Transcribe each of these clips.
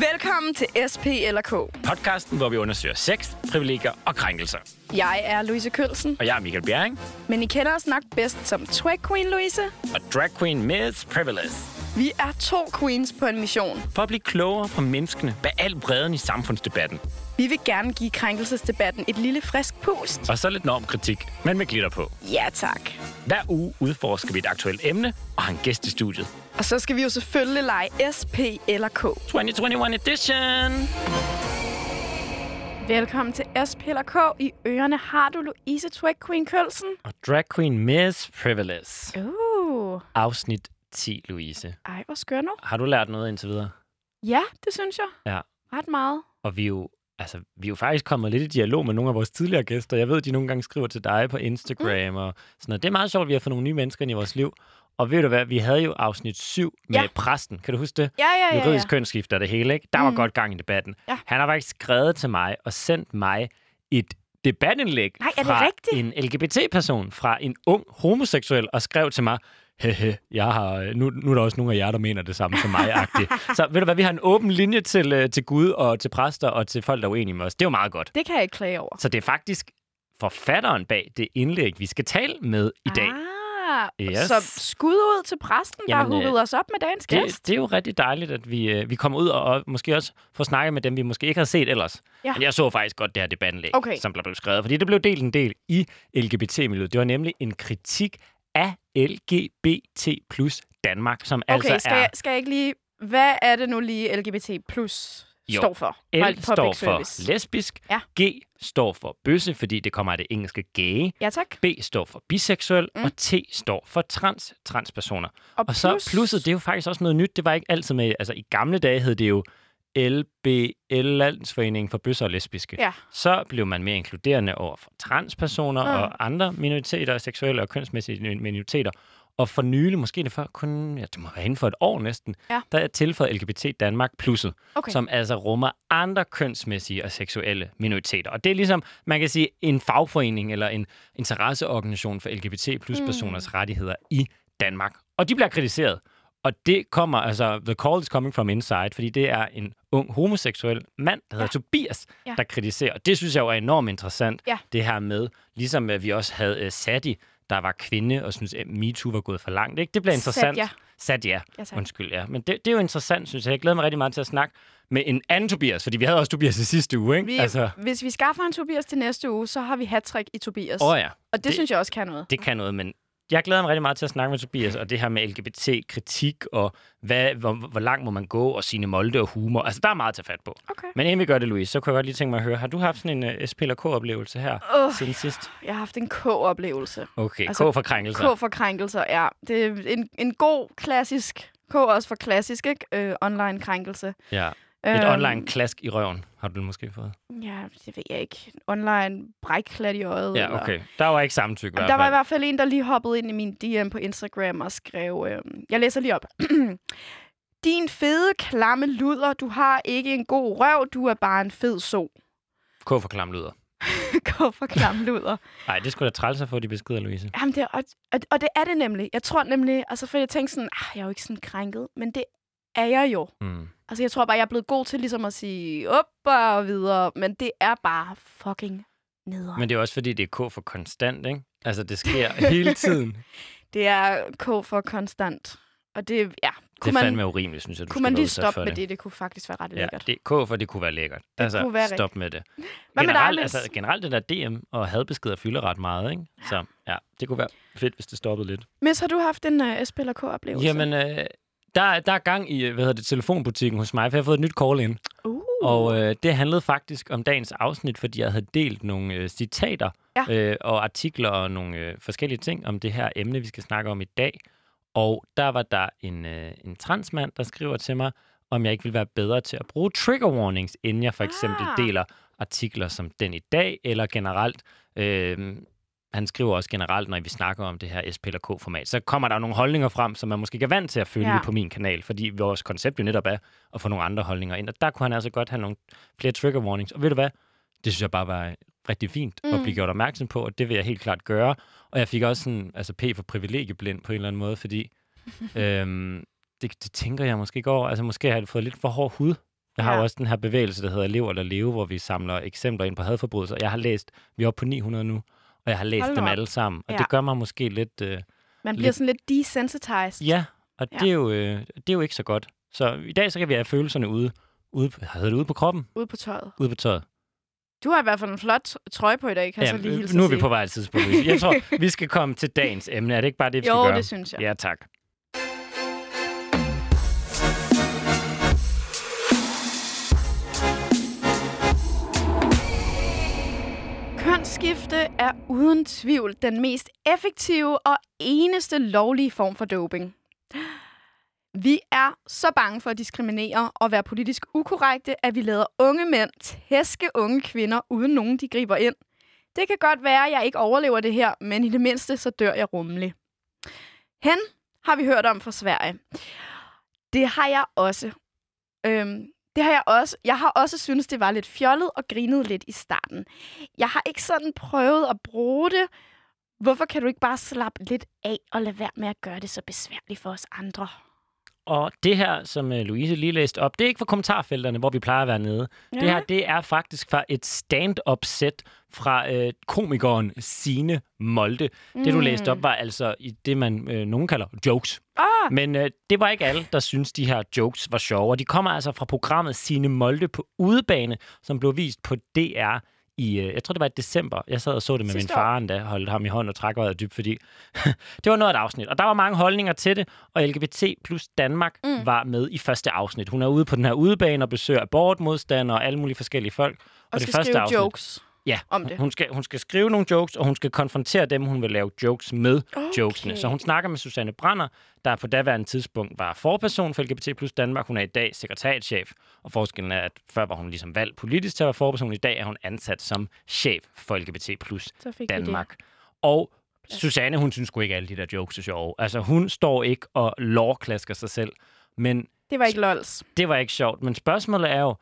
Velkommen til SP eller K. Podcasten, hvor vi undersøger sex, privilegier og krænkelser. Jeg er Louise Kølsen, Og jeg er Michael Bjerring, men I kender os nok bedst som Twag Queen Louise. og drag queen Miss Privilege. Vi er to queens på en mission. For at blive klogere på menneskene bag al bredden i samfundsdebatten. Vi vil gerne give krænkelsesdebatten et lille frisk pust. Og så lidt normkritik, men med glitter på. Ja tak. Hver uge udforsker vi et aktuelt emne og har en gæst i studiet. Og så skal vi jo selvfølgelig lege SP eller K. 2021 edition! Velkommen til SP eller K. I ørerne har du Louise Twag Queen Kølsen. Og drag queen Miss Privilege. Uh, Afsnit 10, Louise. ej, hvor skør nu. Har du lært noget indtil videre? Ja, det synes jeg. Ja. Ret meget. Og vi er jo, altså, vi er jo faktisk kommet lidt i dialog med nogle af vores tidligere gæster. Jeg ved, de nogle gange skriver til dig på Instagram mm. og sådan noget. Det er meget sjovt, at vi har fået nogle nye mennesker ind i vores liv. Og ved du hvad, vi havde jo afsnit 7 med Ja. præsten. Kan du huske det? Ja, ja, ja. Juridisk ja. kønsskifte og det hele, ikke? Der var Mm. godt gang i debatten. Ja. Han har faktisk skrevet til mig og sendt mig et debatindlæg Nej, er det fra rigtigt? en LGBT-person, fra en ung homoseksuel, og skrev til mig, hehe, jeg har, øh, nu, nu er der også nogle af jer, der mener det samme som mig -agtigt. Så ved du hvad, vi har en åben linje til, øh, til Gud og til præster og til folk, der er uenige med os. Det er jo meget godt. Det kan jeg ikke klage over. Så det er faktisk forfatteren bag det indlæg, vi skal tale med i dag. Ah, Yes. så skud ud til præsten, der har Jamen, øh, hugget os op med dagens gæst. Det, det er jo rigtig dejligt, at vi, øh, vi kommer ud og, og måske også får snakket med dem, vi måske ikke har set ellers. Ja. Men jeg så faktisk godt det her debatindlæg, Okay. som blev skrevet, fordi det blev delt en del i LGBT-miljøet. Det var nemlig en kritik af LGBT plus Danmark, som Okay, altså skal, er... jeg, skal jeg ikke lige... Hvad er det nu lige LGBT plus Jo. står for? L Public står for service. lesbisk, Ja. G står for bøsse, fordi det kommer af det engelske gay, Ja, tak. B står for biseksuel, Mm. og T står for trans, transpersoner. Og, Og så plusset, det er jo faktisk også noget nyt. Det var ikke altid med... Altså, i gamle dage hed det jo LBL, Landsforeningen for Bøsser og Lesbiske. Ja. Så blev man mere inkluderende over for transpersoner mm. og andre minoriteter, seksuelle og kønsmæssige minoriteter. Og for nylig, måske det for kun, ja, det må være inden for et år næsten, Ja. der er tilføjet LGBT Danmark plusset, Okay. som altså rummer andre kønsmæssige og seksuelle minoriteter. Og det er ligesom, man kan sige, en fagforening eller en interesseorganisation for LGBT plus Mm. personers rettigheder i Danmark. Og de bliver kritiseret. Og det kommer, altså, the call is coming from inside, fordi det er en ung homoseksuel mand, der hedder Ja. Tobias, Ja. der kritiserer. Og det synes jeg jo er enormt interessant, Ja. det her med, ligesom øh, vi også havde uh, Sadi, der var kvinde og synes, at MeToo var gået for langt. Ikke? Det bliver interessant. Satya. Satya. Ja, tak. Undskyld, ja. Men det, det er jo interessant, synes jeg. Jeg glæder mig rigtig meget til at snakke med en anden Tobias, fordi vi havde også Tobias i sidste uge, ikke? Vi, Altså, Hvis vi skaffer en Tobias til næste uge, så har vi hat i Tobias. åh ja, og det, det- synes jeg også kan noget. det kan noget, men jeg glæder mig rigtig meget til at snakke med Tobias, og det her med LGBT-kritik, og hvad, hvor, hvor langt må man gå, og sine molde og humor. Altså, der er meget at tage fat på. Okay. Men inden vi gør det, Louise, så kunne jeg godt lige tænke mig at høre, har du haft sådan en uh, SP eller K-oplevelse her Åh, siden sidst? jeg har haft en K-oplevelse. Okay, Altså, K for krænkelser. K for krænkelser, ja. Det er en, en god, klassisk... K også for klassisk, ikke? Øh, online krænkelse. Ja. Et Øhm, online klask i røven, har du måske fået. Ja, det ved jeg ikke. Online brækklat i øjet. Ja, eller- okay. Der var ikke samtykke i der var i hvert fald en, der lige hoppede ind i min DM på Instagram og skrev... Øh, jeg læser lige op. Din fede, klamme luder, du har ikke en god røv, du er bare en fed so. K for klamlyder. Gå for klam luder. Nej, det skulle da træls at få de beskeder, Louise. Jamen, det er, og, og, og det er det nemlig. Jeg tror nemlig, altså for jeg tænkte sådan, ah, jeg er jo ikke sådan krænket, men det er jeg jo. Mm. Altså jeg tror bare, jeg er blevet god til ligesom at sige op og videre, men det er bare fucking nederen. Men det er også fordi, det er K for konstant, ikke? Altså, det sker hele tiden. Det er K for konstant. Og det, ja, det er kunne man, fandme urimeligt, synes jeg, du kunne man lige stoppe med det. det? kunne faktisk være ret Ja, lækkert. det, K for det kunne være lækkert. Det altså, kunne være stop med det. Hvad med dig, Generelt, altså, generelt det der DM og hadbeskeder fylder ret meget, ikke? Så ja, det kunne være fedt, hvis det stoppede lidt. Miss, har du haft en uh, SP eller K-oplevelse? Jamen, øh, der, er- der er gang i, hvad hedder det, telefonbutikken hos mig, for jeg har fået et nyt call ind. uh. Og øh, det handlede faktisk om dagens afsnit, fordi jeg havde delt nogle øh, citater Ja. øh, og artikler og nogle øh, forskellige ting om det her emne, vi skal snakke om i dag. Og der var der en, øh, en transmand, der skriver til mig, om jeg ikke vil være bedre til at bruge trigger warnings, inden jeg for eksempel Ah. deler artikler som den i dag, eller generelt. Øh, han skriver også generelt, når vi snakker om det her SP eller K-format, så kommer der nogle holdninger frem, som man måske ikke er vant til at følge Ja. på min kanal, fordi vores koncept jo netop er at få nogle andre holdninger ind. Og der kunne han altså godt have nogle flere trigger warnings. Og ved du hvad? Det synes jeg bare var rigtig fint mm. at Mm. blive gjort opmærksom på, og det vil jeg helt klart gøre. Og jeg fik også sådan, altså P for privilegieblind på en eller anden måde, fordi øhm, det, det tænker jeg måske ikke over. Altså måske har jeg fået lidt for hård hud Jeg har Ja. jo også den her bevægelse, der hedder Lev eller Leve, hvor vi samler eksempler ind på hadforbrydelser. Jeg har læst, vi er oppe på 900 nu, og jeg har læst Hold dem op. alle sammen. Og Ja. det gør mig måske lidt... Øh, Man bliver Lidt- sådan lidt desensitized. ja, og Ja. det, er jo, øh, det er jo ikke så godt. Så i dag så kan vi have følelserne ude, ude, hedder det ude på kroppen, Ude på tøjet. ude på tøjet. Du har i hvert fald en flot trøje på i dag, kan jeg så lige øh, hilse nu er vi på vej til tidspunkt. Jeg tror, vi skal komme til dagens emne. Er det ikke bare det, vi Jo, skal gøre? det synes jeg. Ja, tak. Kønsskifte er uden tvivl den mest effektive og eneste lovlige form for doping. Vi er så bange for at diskriminere og være politisk ukorrekte, at vi lader unge mænd tæske unge kvinder, uden nogen de griber ind. Det kan godt være, at jeg ikke overlever det her, men i det mindste så dør jeg rummelig. Hen har vi hørt om fra Sverige. Det har jeg også. Øhm, det har jeg også. Jeg har også synes det var lidt fjollet og grinet lidt i starten. Jeg har ikke sådan prøvet at bruge det. Hvorfor kan du ikke bare slappe lidt af og lade være med at gøre det så besværligt for os andre? Og det her, som øh, Louise lige læste op, det er ikke fra kommentarfelterne, hvor vi plejer at være nede. Det her, det er faktisk fra et stand-up-sæt fra øh, komikeren Sine Molde. Mm. Det, du læste op, var altså i det, man øh, nogen kalder jokes. Ah, Men øh, det var ikke alle, der synes de her jokes var sjove. Og de kommer altså fra programmet Sine Molde på udebane, som blev vist på DR i, øh, jeg tror det var i december. Jeg sad og så det med Sidste min far endda, holdt ham i hånden og trak vejret dybt, fordi det var noget af et afsnit. Og der var mange holdninger til det, og LGBT plus Danmark Mm. var med i første afsnit. Hun er ude på den her udebane og besøger abortmodstandere og alle mulige forskellige folk. og det skal første afsnit- jokes Ja, om det. hun skal, hun skal skrive nogle jokes, og hun skal konfrontere dem, hun vil lave jokes med Okay. jokesene. Så hun snakker med Susanne Brander, der på daværende tidspunkt var forperson for LGBT plus Danmark. Hun er i dag sekretariatchef, og forskellen er, at før var hun ligesom valgt politisk til at være forperson. I dag er hun ansat som chef for LGBT plus Danmark. Og. Susanne, hun synes sgu ikke, alle de der jokes er sjove. Altså, hun står ikke og lårklasker sig selv. Men det. Det var ikke lols. det var ikke sjovt. Men spørgsmålet er jo,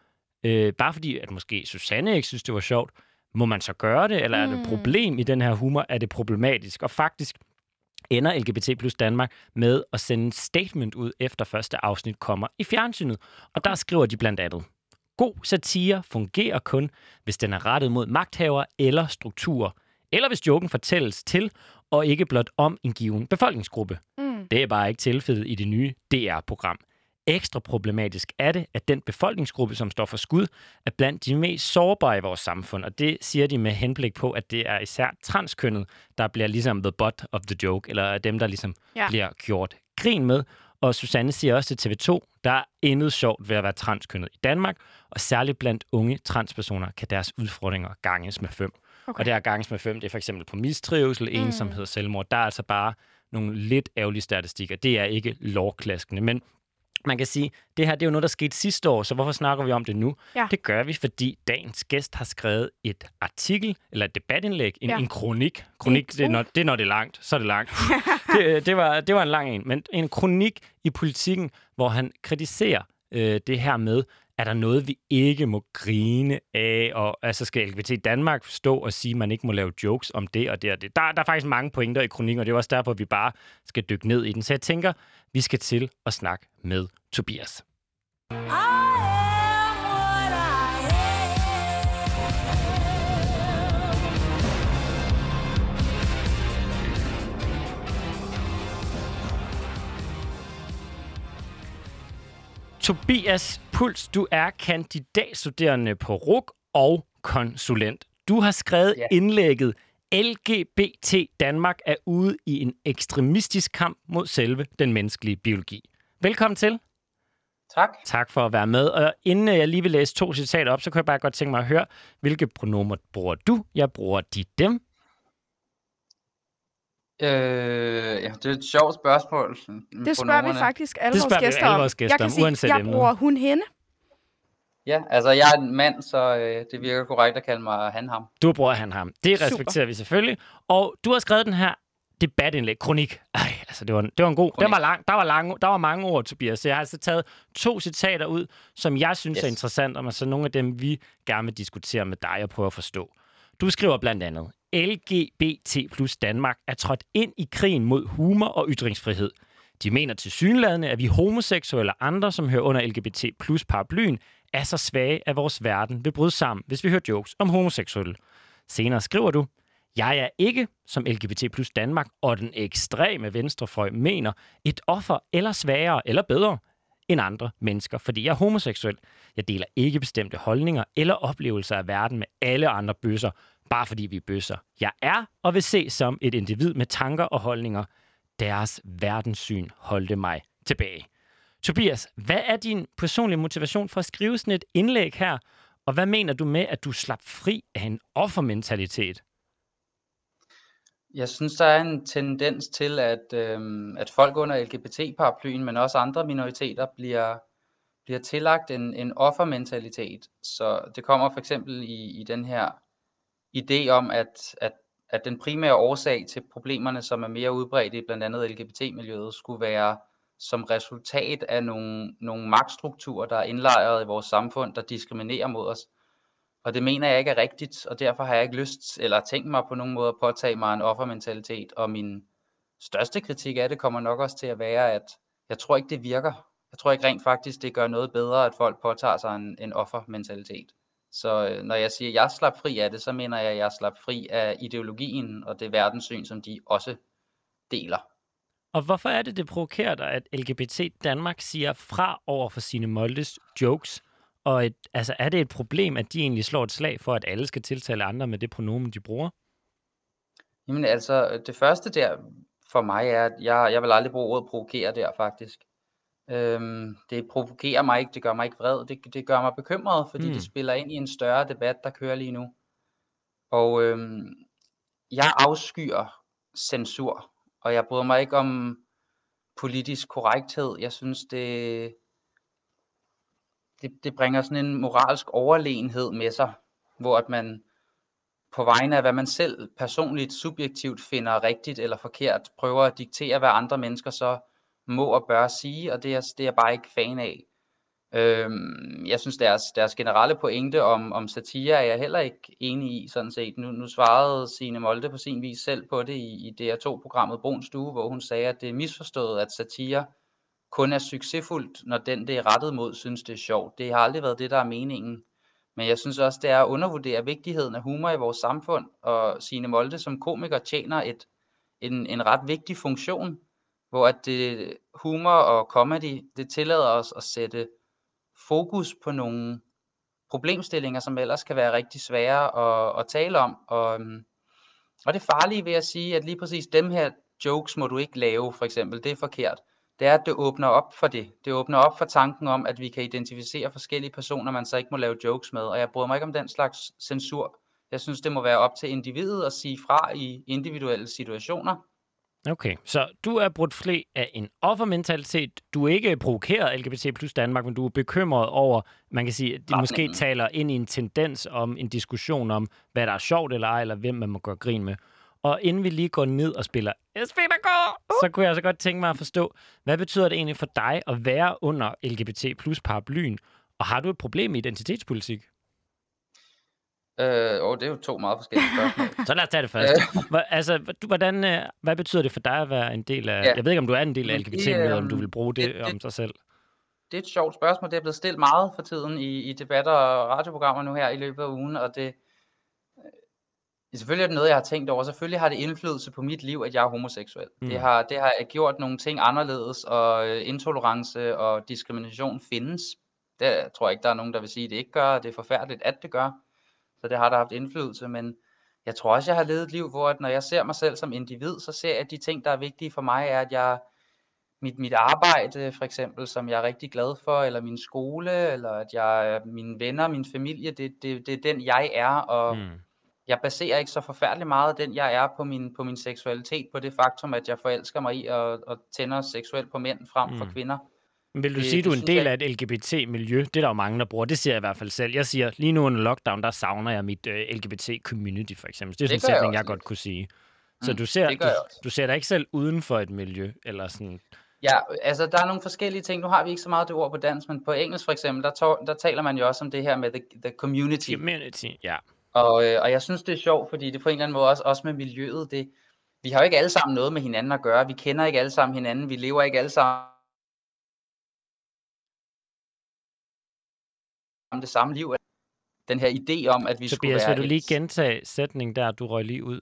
øh, bare fordi, at måske Susanne ikke synes, det var sjovt, må man så gøre det, eller er det Mm. et problem i den her humor? Er det problematisk? Og faktisk ender LGBT plus Danmark med at sende en statement ud, efter første afsnit kommer i fjernsynet. Og der skriver de blandt andet, God satire fungerer kun, hvis den er rettet mod magthavere eller strukturer, eller hvis joken fortælles til og ikke blot om en given befolkningsgruppe. Mm. Det er bare ikke tilfældet i det nye DR-program. Ekstra problematisk er det, at den befolkningsgruppe, som står for skud, er blandt de mest sårbare i vores samfund. Og det siger de med henblik på, at det er især transkønnet, der bliver ligesom the butt of the joke, eller dem, der ligesom Ja. bliver gjort grin med. Og Susanne siger også til TV2, der er intet sjovt ved at være transkønnet i Danmark, og særligt blandt unge transpersoner kan deres udfordringer ganges med fem. Okay. Og det her ganges med fem, det er for eksempel på mistrivsel, ensomhed, selvmord. Der er altså bare nogle lidt ærgerlige statistikker. Det er ikke lovklaskende, men man kan sige, det her det er jo noget, der skete sidste år, så hvorfor snakker vi om det nu? Ja. Det gør vi, fordi dagens gæst har skrevet et artikel, eller et debatindlæg, en, Ja. en kronik. Kronik, det er, når, det er, når det er langt. Så er det langt. det, det, var, det var en lang en, men en kronik i politikken, hvor han kritiserer øh, det her med, er der noget, vi ikke må grine af, og altså skal LGBT Danmark stå og sige, at man ikke må lave jokes om det og det og det. Der, der er faktisk mange pointer i kronikken, og det er også derfor, at vi bare skal dykke ned i den. Så jeg tænker, vi skal til at snakke med Tobias. Tobias Puls, du er kandidatstuderende på RUK og konsulent. Du har skrevet Ja. indlægget LGBT Danmark er ude i en ekstremistisk kamp mod selve den menneskelige biologi. Velkommen til. Tak. Tak for at være med. Og inden jeg lige vil læse to citater op, så kunne jeg bare godt tænke mig at høre, hvilke pronomer bruger du? Jeg bruger de dem. Øh, ja, det er et sjovt spørgsmål. med Det spørger vi faktisk alle Det vores gæster alle om. vores gæster jeg kan om, sige, jeg emnet. bruger hun hende. Ja, altså jeg er en mand, så øh, det virker korrekt at kalde mig han ham. Du bruger han ham. Det Super. respekterer vi selvfølgelig. Og du har skrevet den her debatindlæg, kronik. Ej, altså det var, det var en god. Kronik. Den var lang, der, var lang, der var mange ord, Tobias. Så jeg har altså taget to citater ud, som jeg synes yes. er Yes. interessante, og så nogle af dem, vi gerne vil diskutere med dig og prøve at forstå. Du skriver blandt andet, LGBT plus Danmark er trådt ind i krigen mod humor og ytringsfrihed. De mener til synlædende, at vi homoseksuelle og andre, som hører under LGBT plus paraplyen, er så svage, at vores verden vil bryde sammen, hvis vi hører jokes om homoseksuelle. Senere skriver du, jeg er ikke, som LGBT plus Danmark og den ekstreme venstrefløj mener, et offer eller svagere eller bedre end andre mennesker, fordi jeg er homoseksuel. Jeg deler ikke bestemte holdninger eller oplevelser af verden med alle andre bøsser, bare fordi vi er bøsser. Jeg er og vil se som et individ med tanker og holdninger. Deres verdenssyn holdte mig tilbage. Tobias, hvad er din personlige motivation for at skrive sådan et indlæg her? Og hvad mener du med, at du slap fri af en offermentalitet? Jeg synes, der er en tendens til, at, øhm, at folk under LGBT-paraplyen, men også andre minoriteter, bliver, bliver tillagt en, en offermentalitet. Så det kommer for eksempel i, i den her idé om, at, at, at den primære årsag til problemerne, som er mere udbredte i blandt andet LGBT-miljøet, skulle være som resultat af nogle, nogle magtstrukturer, der er indlejret i vores samfund, der diskriminerer mod os. Og det mener jeg ikke er rigtigt, og derfor har jeg ikke lyst eller tænkt mig på nogen måde at påtage mig en offermentalitet. Og min største kritik af det kommer nok også til at være, at jeg tror ikke, det virker. Jeg tror ikke rent faktisk, det gør noget bedre, at folk påtager sig en, en offermentalitet. Så øh, når jeg siger, at jeg slap fri af det, så mener jeg, at jeg slap fri af ideologien og det verdenssyn, som de også deler. Og hvorfor er det, det provokerer dig, at LGBT Danmark siger fra over for sine Moldes jokes? Og et, altså, er det et problem, at de egentlig slår et slag for, at alle skal tiltale andre med det pronomen, de bruger? Jamen altså, det første der for mig er, at jeg, jeg vil aldrig bruge ordet provokere der faktisk. Øhm, det provokerer mig ikke, det gør mig ikke vred, det, det gør mig bekymret, fordi mm. det spiller ind i en større debat, der kører lige nu. Og øhm, jeg afskyer censur, og jeg bryder mig ikke om politisk korrekthed. Jeg synes, det, det, det bringer sådan en moralsk overlegenhed med sig, hvor at man på vegne af, hvad man selv personligt, subjektivt finder rigtigt eller forkert, prøver at diktere, hvad andre mennesker så må og bør sige, og det er, det er jeg bare ikke fan af. Øhm, jeg synes, deres, deres generelle pointe om, om satire er jeg heller ikke enig i, sådan set. Nu, nu svarede Signe Molde på sin vis selv på det i, i DR2-programmet Brun Stue, hvor hun sagde, at det er misforstået, at satire kun er succesfuldt, når den, det er rettet mod, synes det er sjovt. Det har aldrig været det, der er meningen. Men jeg synes også, det er at undervurdere vigtigheden af humor i vores samfund, og Signe Molde som komiker tjener et, en, en ret vigtig funktion, hvor at det, humor og comedy, det tillader os at sætte fokus på nogle problemstillinger, som ellers kan være rigtig svære at, at tale om. Og, øhm, og det farlige ved at sige, at lige præcis dem her jokes må du ikke lave, for eksempel, det er forkert det er, at det åbner op for det. Det åbner op for tanken om, at vi kan identificere forskellige personer, man så ikke må lave jokes med. Og jeg bryder mig ikke om den slags censur. Jeg synes, det må være op til individet at sige fra i individuelle situationer. Okay, så du er brudt flæ af en offermentalitet. Du er ikke provokeret LGBT plus Danmark, men du er bekymret over, man kan sige, at de måske taler ind i en tendens om en diskussion om, hvad der er sjovt eller ej, eller hvem man må gøre grin med. Og inden vi lige går ned og spiller SPDK, uh. så kunne jeg så godt tænke mig at forstå, hvad betyder det egentlig for dig at være under LGBT plus paraplyen? Og har du et problem med identitetspolitik? Øh, oh, det er jo to meget forskellige spørgsmål. så lad os tage det først. Hvor, altså, du, hvordan, øh, hvad betyder det for dig at være en del af... Ja. Jeg ved ikke, om du er en del af lgbt øh, om du vil bruge det, det om det, sig selv. Det er et sjovt spørgsmål. Det er blevet stillet meget for tiden i, i debatter og radioprogrammer nu her i løbet af ugen, og det, Selvfølgelig er det noget, jeg har tænkt over. Selvfølgelig har det indflydelse på mit liv, at jeg er homoseksuel. Mm. Det, har, det har gjort nogle ting anderledes, og øh, intolerance og diskrimination findes. Det tror jeg ikke, der er nogen, der vil sige, at det ikke gør. Det er forfærdeligt, at det gør. Så det har der haft indflydelse. Men jeg tror også, jeg har levet et liv, hvor at når jeg ser mig selv som individ, så ser jeg, at de ting, der er vigtige for mig, er, at jeg mit, mit arbejde for eksempel, som jeg er rigtig glad for, eller min skole, eller at jeg mine venner, min familie, det, det, det er den, jeg er, og mm jeg baserer ikke så forfærdeligt meget den, jeg er på min, på min seksualitet, på det faktum, at jeg forelsker mig i og, og tænder seksuelt på mænd frem mm. for kvinder. Vil du det, sige, du er en del af et LGBT-miljø? Det er der jo mange, der bruger. Det siger jeg i hvert fald selv. Jeg siger, lige nu under lockdown, der savner jeg mit øh, LGBT-community, for eksempel. Det er sådan en sætning, jeg, jeg godt kunne sige. Så mm, du, ser, du, du ser dig ikke selv uden for et miljø? Eller sådan... Ja, altså der er nogle forskellige ting. Nu har vi ikke så meget det ord på dansk, men på engelsk for eksempel, der, der taler man jo også om det her med the, the community. Community, ja. Og, øh, og jeg synes, det er sjovt, fordi det på en eller anden måde også, også med miljøet, det, vi har jo ikke alle sammen noget med hinanden at gøre. Vi kender ikke alle sammen hinanden. Vi lever ikke alle sammen det samme liv. Den her idé om, at vi skulle Tobias, være vil du lige gentage sætningen der, du røg lige ud?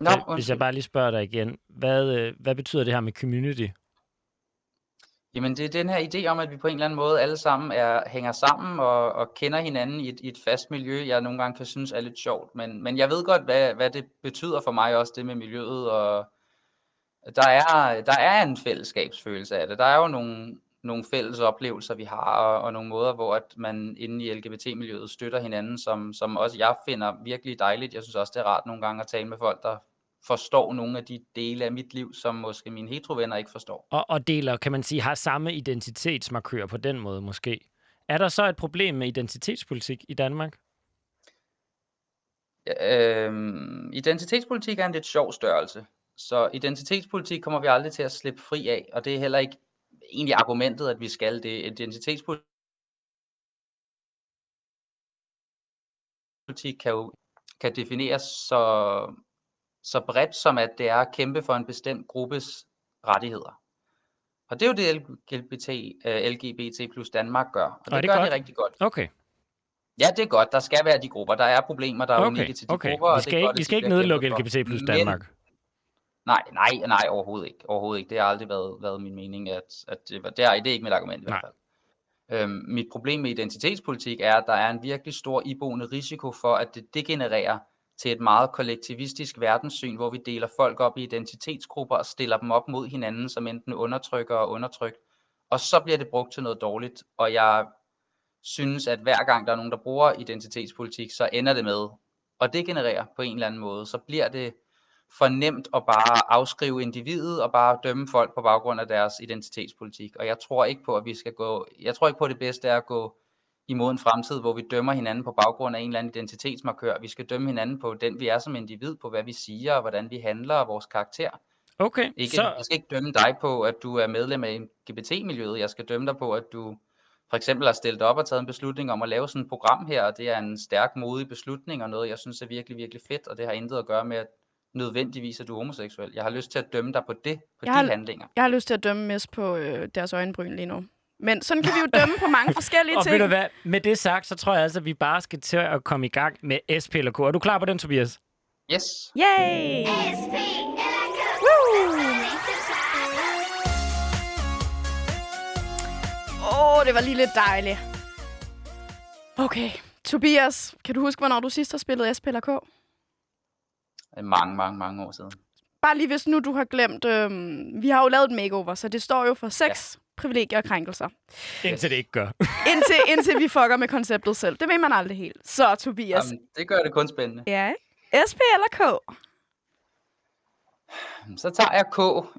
Nå, Hvis- Hvis jeg bare lige spørger dig igen, hvad, øh, hvad betyder det her med community? Jamen det er den her idé om, at vi på en eller anden måde alle sammen er, hænger sammen og, og kender hinanden i et, i et fast miljø, jeg nogle gange kan synes er lidt sjovt. Men, men jeg ved godt, hvad, hvad det betyder for mig også, det med miljøet. Og der er, der er en fællesskabsfølelse af det. Der er jo nogle, nogle fælles oplevelser, vi har, og, og nogle måder, hvor at man inde i LGBT-miljøet støtter hinanden, som, som også jeg finder virkelig dejligt. Jeg synes også, det er rart nogle gange at tale med folk, der forstår nogle af de dele af mit liv, som måske mine heterovenner ikke forstår. Og, og deler, kan man sige, har samme identitetsmarkør på den måde måske. Er der så et problem med identitetspolitik i Danmark? Øhm, identitetspolitik er en lidt sjov størrelse. Så identitetspolitik kommer vi aldrig til at slippe fri af, og det er heller ikke egentlig argumentet, at vi skal det. Identitetspolitik kan jo kan defineres så, så bredt som, at det er at kæmpe for en bestemt gruppes rettigheder. Og det er jo det, LGBT, øh, LGBT plus Danmark gør, og det, det gør godt? de rigtig godt. Okay, Ja, det er godt. Der skal være de grupper. Der er problemer, der er okay, unikke til de okay. grupper. og Vi det er skal, godt, ikke, at vi skal ikke nedlukke. LGBT plus Men- Danmark. Nej, nej, nej, overhovedet ikke. Overhovedet ikke. Det har aldrig været, været min mening, at, at det, var, det, er, det er ikke mit argument i Nej. hvert fald. Øhm, mit problem med identitetspolitik er, at der er en virkelig stor iboende risiko for, at det degenererer til et meget kollektivistisk verdenssyn, hvor vi deler folk op i identitetsgrupper og stiller dem op mod hinanden som enten undertrykker og undertrykt. Og så bliver det brugt til noget dårligt, og jeg synes, at hver gang der er nogen, der bruger identitetspolitik, så ender det med at degenerere på en eller anden måde. Så bliver det for nemt at bare afskrive individet og bare dømme folk på baggrund af deres identitetspolitik. Og jeg tror ikke på, at vi skal gå, jeg tror ikke på, at det bedste er at gå imod en fremtid, hvor vi dømmer hinanden på baggrund af en eller anden identitetsmarkør. Vi skal dømme hinanden på den, vi er som individ, på hvad vi siger, og hvordan vi handler, og vores karakter. Okay, Ikke, så, Jeg skal ikke dømme dig på, at du er medlem af LGBT-miljøet. Jeg skal dømme dig på, at du for eksempel har stillet op og taget en beslutning om at lave sådan et program her, og det er en stærk, modig beslutning, og noget, jeg synes er virkelig, virkelig fedt, og det har intet at gøre med, at nødvendigvis at du er homoseksuel. Jeg har lyst til at dømme dig på det, på Jeg de har- handlinger. Jeg har lyst til at dømme mest på øh, deres øjenbryn lige nu. Men sådan kan vi jo dømme på mange forskellige og ved ting. du hvad, med det sagt, så tror jeg altså, at vi bare skal til at komme i gang med SP eller K. Er du klar på den, Tobias? Yes. Yay! Åh, oh, det var lige lidt dejligt. Okay, Tobias, kan du huske, hvornår du sidst har spillet SP eller K? Mange, mange, mange år siden. Bare lige hvis nu du har glemt, øhm, vi har jo lavet et makeover, så det står jo for sex, ja. privilegier og krænkelser. Indtil det ikke gør. Indtil, indtil vi fucker med konceptet selv. Det ved man aldrig helt. Så, Tobias. Jamen, det gør det kun spændende. Ja? SP eller K? Så tager jeg K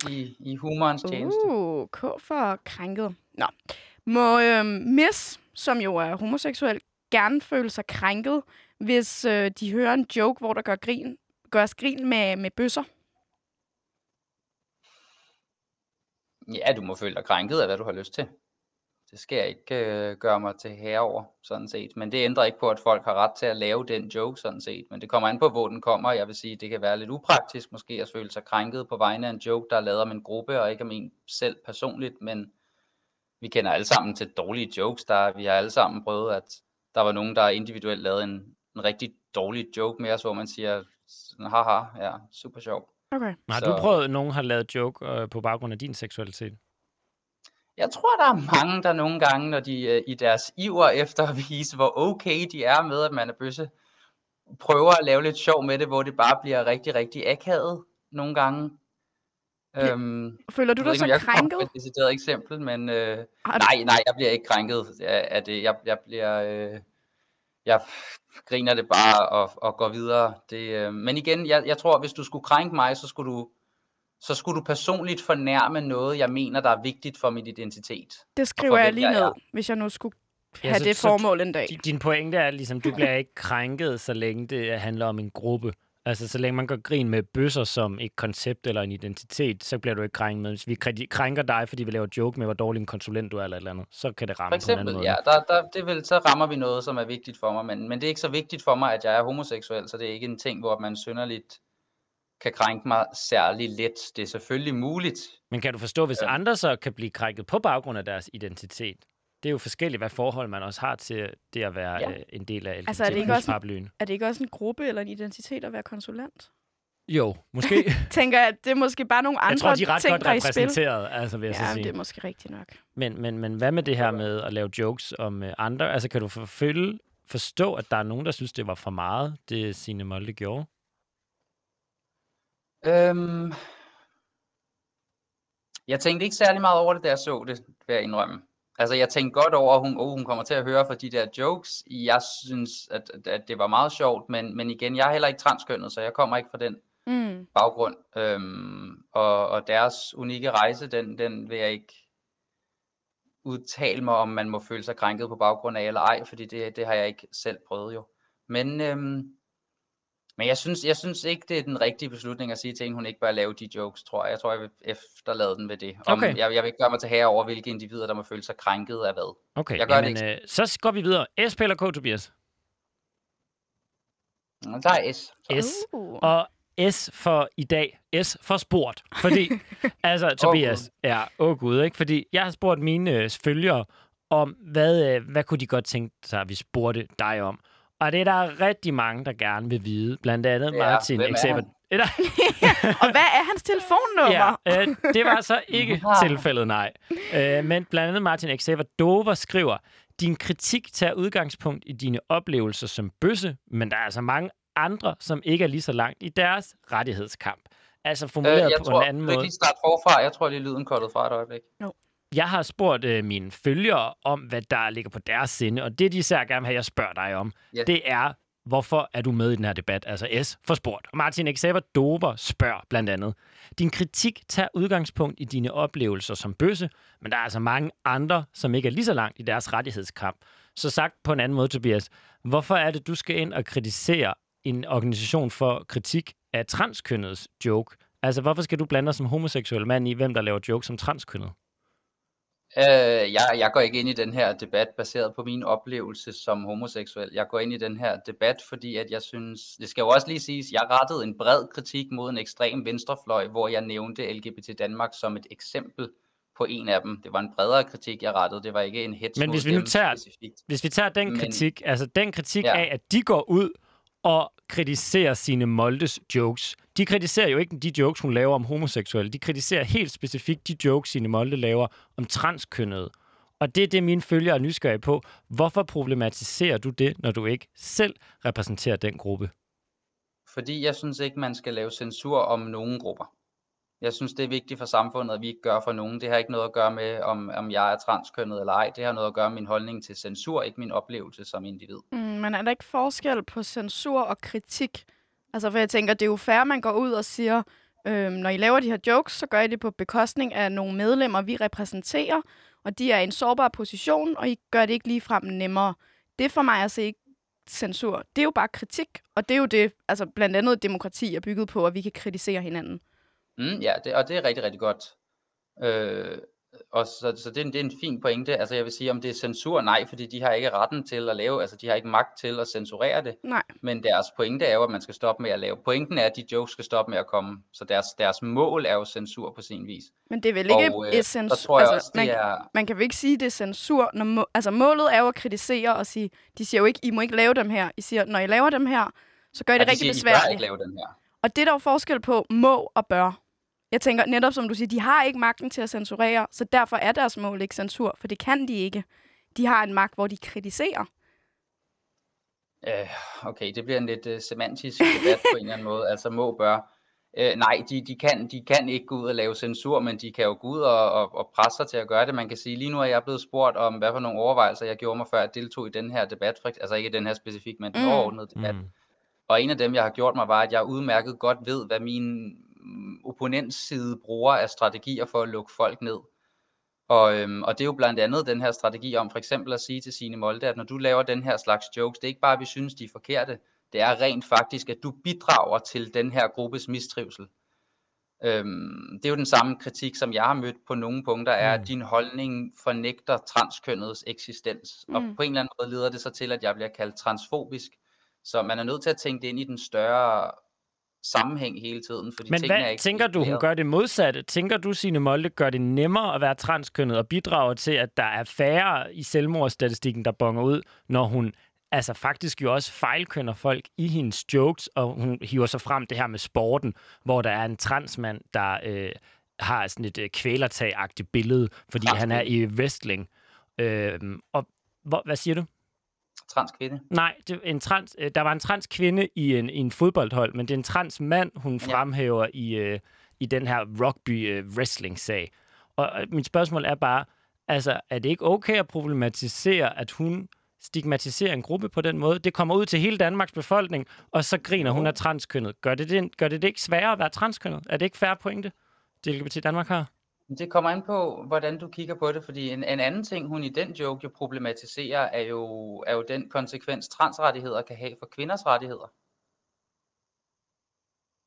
i, i humorens tjeneste. Uh, K for krænket. Nå. Må øhm, Miss, som jo er homoseksuel, gerne føle sig krænket, hvis øh, de hører en joke, hvor der gør grin, gøres grin med, med bøsser? Ja, du må føle dig krænket af, hvad du har lyst til. Det skal jeg ikke øh, gøre mig til herre over, sådan set. Men det ændrer ikke på, at folk har ret til at lave den joke, sådan set. Men det kommer an på, hvor den kommer. Jeg vil sige, det kan være lidt upraktisk måske at føle sig krænket på vegne af en joke, der er lavet om en gruppe, og ikke om en selv personligt. Men vi kender alle sammen til dårlige jokes. Der, vi har alle sammen prøvet, at der var nogen, der individuelt lavede en, en rigtig dårlig joke med os, hvor man siger, sådan, haha, ja, super sjov. Okay. Har Så- du prøvet, at nogen har lavet joke øh, på baggrund af din seksualitet? Jeg tror, der er mange, der nogle gange, når de øh, i deres iver efter at vise, hvor okay de er med, at man er bøsse, prøver at lave lidt sjov med det, hvor det bare bliver rigtig, rigtig akavet nogle gange. Ja, Øhm, Føler du jeg dig så jeg krænket? med et decideret eksempel, men øh, nej, nej, jeg bliver ikke krænket af, af det. Jeg, jeg bliver... Øh, jeg griner det bare og, og går videre. Det, øh, men igen, jeg, jeg tror, hvis du skulle krænke mig, så skulle du så skulle du personligt fornærme noget, jeg mener, der er vigtigt for min identitet. Det skriver jeg lige ned, hvis jeg nu skulle Ja, have så- det så- formål en dag. Din- Din pointe er ligesom, du bliver ikke krænket, så længe det handler om en gruppe. Altså, så længe man gør grin med bøsser som et koncept eller en identitet, så bliver du ikke krænket. Men hvis vi krænker dig, fordi vi laver joke med, hvor dårlig en konsulent du er eller et eller andet, så kan det ramme For på en anden eksempel, måde. ja, der, der, det vil, så rammer vi noget, som er vigtigt for mig, men, men det er ikke så vigtigt for mig, at jeg er homoseksuel, så det er ikke en ting, hvor man synderligt kan krænke mig særlig let. Det er selvfølgelig muligt. Men kan du forstå, hvis Øhm. andre så kan blive krænket på baggrund af deres identitet? Det er jo forskelligt, hvad forhold man også har til det at være Ja. øh, en del af Altså, er det ikke også- paraplyen. Er det ikke også en gruppe eller en identitet at være konsulent? Jo, måske. Tænker jeg, at det er måske bare nogle andre jeg tror, de er ret ting, godt er repræsenteret, altså vil jeg så Ja, sige. det er måske rigtigt nok. Men, men, men hvad med det her med at lave jokes om øh, andre? Altså, kan du forfølge, forstå, at der er nogen, der synes, det var for meget, det Signe Molde gjorde? Øhm, jeg tænkte ikke særlig meget over det, da jeg så det, vil jeg indrømme. Altså, jeg tænkte godt over, at hun, oh, hun kommer til at høre for de der jokes. Jeg synes, at, at, at det var meget sjovt, men, men igen, jeg er heller ikke transkønnet, så jeg kommer ikke fra den Mm. baggrund. Øhm, og, og deres unikke rejse, den, den vil jeg ikke udtale mig om, man må føle sig krænket på baggrund af eller ej, fordi det, det har jeg ikke selv prøvet jo. Men, øhm, men jeg synes, jeg synes ikke, det er den rigtige beslutning at sige til en, hun ikke bør lave de jokes, tror jeg. Jeg tror, jeg vil efterlade den ved det. Om, Okay. jeg, jeg vil ikke gøre mig til herre over, hvilke individer, der må føle sig krænket af hvad. Okay, Jeg gør det jamen, øh, så går vi videre. S eller K, Tobias? Nå, Der er S. Så. S. Uh. Og S for i dag. S for spurgt. Fordi, altså, Tobias, ja, åh oh gud, ikke? Fordi jeg har spurgt mine øh, følgere om, hvad, øh, hvad kunne de godt tænke sig, at vi spurgte dig om. Og det er der rigtig mange, der gerne vil vide. Blandt andet Ja, Martin er han? Eller, Og hvad er hans telefonnummer? ja, øh, det var så ikke tilfældet, nej. Øh, men blandt andet Martin Xavier Dover skriver, din kritik tager udgangspunkt i dine oplevelser som bøsse, men der er altså mange andre, som ikke er lige så langt i deres rettighedskamp. Altså formuleret Øh, jeg på tror, en anden du kan måde. lige starte forfra. Jeg tror lige lyden kottet fra et øjeblik. Jeg har spurgt øh, mine følgere om, hvad der ligger på deres sinde, og det, de især gerne vil have, jeg spørger dig om, Ja. det er, hvorfor er du med i den her debat? Altså S for spurgt. Og Martin Xavier Dover spørger blandt andet, din kritik tager udgangspunkt i dine oplevelser som bøsse, men der er altså mange andre, som ikke er lige så langt i deres rettighedskamp. Så sagt på en anden måde, Tobias, hvorfor er det, du skal ind og kritisere en organisation for kritik af transkønnets joke? Altså, hvorfor skal du blande dig som homoseksuel mand i, hvem der laver jokes som transkønnet? Øh, jeg, jeg går ikke ind i den her debat baseret på min oplevelse som homoseksuel. Jeg går ind i den her debat, fordi at jeg synes, det skal jo også lige siges, jeg rettede en bred kritik mod en ekstrem venstrefløj, hvor jeg nævnte LGBT Danmark som et eksempel på en af dem. Det var en bredere kritik, jeg rettede. Det var ikke en hets Men hvis vi nu tager- specifikt. Hvis vi tager den Men- kritik, altså den kritik Ja. af, at de går ud og kritiserer sine Moldes jokes. De kritiserer jo ikke de jokes, hun laver om homoseksuelle. De kritiserer helt specifikt de jokes, sine Molde laver om transkønnede. Og det er det, mine følgere er nysgerrige på. Hvorfor problematiserer du det, når du ikke selv repræsenterer den gruppe? Fordi jeg synes ikke, man skal lave censur om nogen grupper. Jeg synes, det er vigtigt for samfundet, at vi ikke gør for nogen. Det har ikke noget at gøre med, om, om jeg er transkønnet eller ej. Det har noget at gøre med min holdning til censur, ikke min oplevelse som individ. Mm, men er der ikke forskel på censur og kritik? Altså, for jeg tænker, det er jo fair, man går ud og siger, øhm, når I laver de her jokes, så gør I det på bekostning af nogle medlemmer, vi repræsenterer, og de er i en sårbar position, og I gør det ikke ligefrem nemmere. Det er for mig at se ikke censur. Det er jo bare kritik, og det er jo det, altså blandt andet demokrati er bygget på, at vi kan kritisere hinanden. Mm, ja, det, og det er rigtig, rigtig godt. Øh, og så, så det, er en, det er en fin pointe. Altså jeg vil sige, om det er censur, nej, fordi de har ikke retten til at lave, altså de har ikke magt til at censurere det. Nej. Men deres pointe er jo, at man skal stoppe med at lave. Pointen er, at de jokes skal stoppe med at komme. Så deres, deres mål er jo censur på sin vis. Men det er vel ikke og øh, øh, censur. så tror jeg altså, også, man, er... man kan vel ikke sige, det er censur. Når må, altså målet er jo at kritisere og sige, de siger jo ikke, I må ikke lave dem her. I siger, når I laver dem her, så gør I det Ja, de rigtig siger, bør besværligt. ikke lave den her. Og det er der jo forskel på må og bør. Jeg tænker netop, som du siger, de har ikke magten til at censurere, så derfor er deres mål ikke censur, for det kan de ikke. De har en magt, hvor de kritiserer. Øh, okay, det bliver en lidt uh, semantisk debat på en eller anden måde. Altså må bør. Øh, nej, de, de, kan, de kan ikke gå ud og lave censur, men de kan jo gå ud og, og, og presse sig til at gøre det. Man kan sige, lige nu er jeg blevet spurgt om, hvad for nogle overvejelser jeg gjorde mig, før jeg deltog i den her debat. Altså ikke den her specifik, men den Mm. overordnede debat. Mm. Og en af dem, jeg har gjort mig, var, at jeg udmærket godt ved, hvad min mm, opponentside bruger af strategier for at lukke folk ned. Og, øhm, og det er jo blandt andet den her strategi om for eksempel at sige til Signe Molde, at når du laver den her slags jokes, det er ikke bare, at vi synes, de er forkerte. Det er rent faktisk, at du bidrager til den her gruppes mistrivsel. Øhm, det er jo den samme kritik, som jeg har mødt på nogle punkter, er, Mm. at din holdning fornægter transkønnets eksistens. Og Mm. på en eller anden måde leder det så til, at jeg bliver kaldt transfobisk. Så man er nødt til at tænke det ind i den større sammenhæng hele tiden, fordi Men tingene er hvad ikke tænker du, hun gør det modsatte? Tænker du, Signe Molde, gør det nemmere at være transkønnet og bidrager til, at der er færre i selvmordsstatistikken, der bonger ud, når hun altså faktisk jo også fejlkønner folk i hendes jokes, og hun hiver så frem det her med sporten, hvor der er en transmand, der øh, har sådan et øh, kvælertag-agtigt billede, fordi han er i wrestling. Øh, og hvor, hvad siger du? Transkvinde. Nej, det en trans, øh, der var en trans kvinde i en, i en fodboldhold, men det er en trans mand, hun Ja. fremhæver i, øh, i den her rugby øh, wrestling sag. Og øh, mit spørgsmål er bare, altså, er det ikke okay at problematisere, at hun stigmatiserer en gruppe på den måde? Det kommer ud til hele Danmarks befolkning, og så griner hun af transkønnet. Gør det det, gør det, det ikke sværere at være transkønnet? Er det ikke færre pointe, det LGBT Danmark har? Det kommer an på, hvordan du kigger på det, fordi en, en anden ting, hun i den joke jo problematiserer, er jo, er jo den konsekvens, transrettigheder kan have for kvinders rettigheder.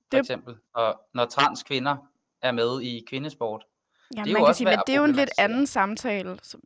For Det- eksempel, og når transkvinder er med i kvindesport. Ja, Det er man jo kan også sige, men det er jo en lidt anden samtale. Så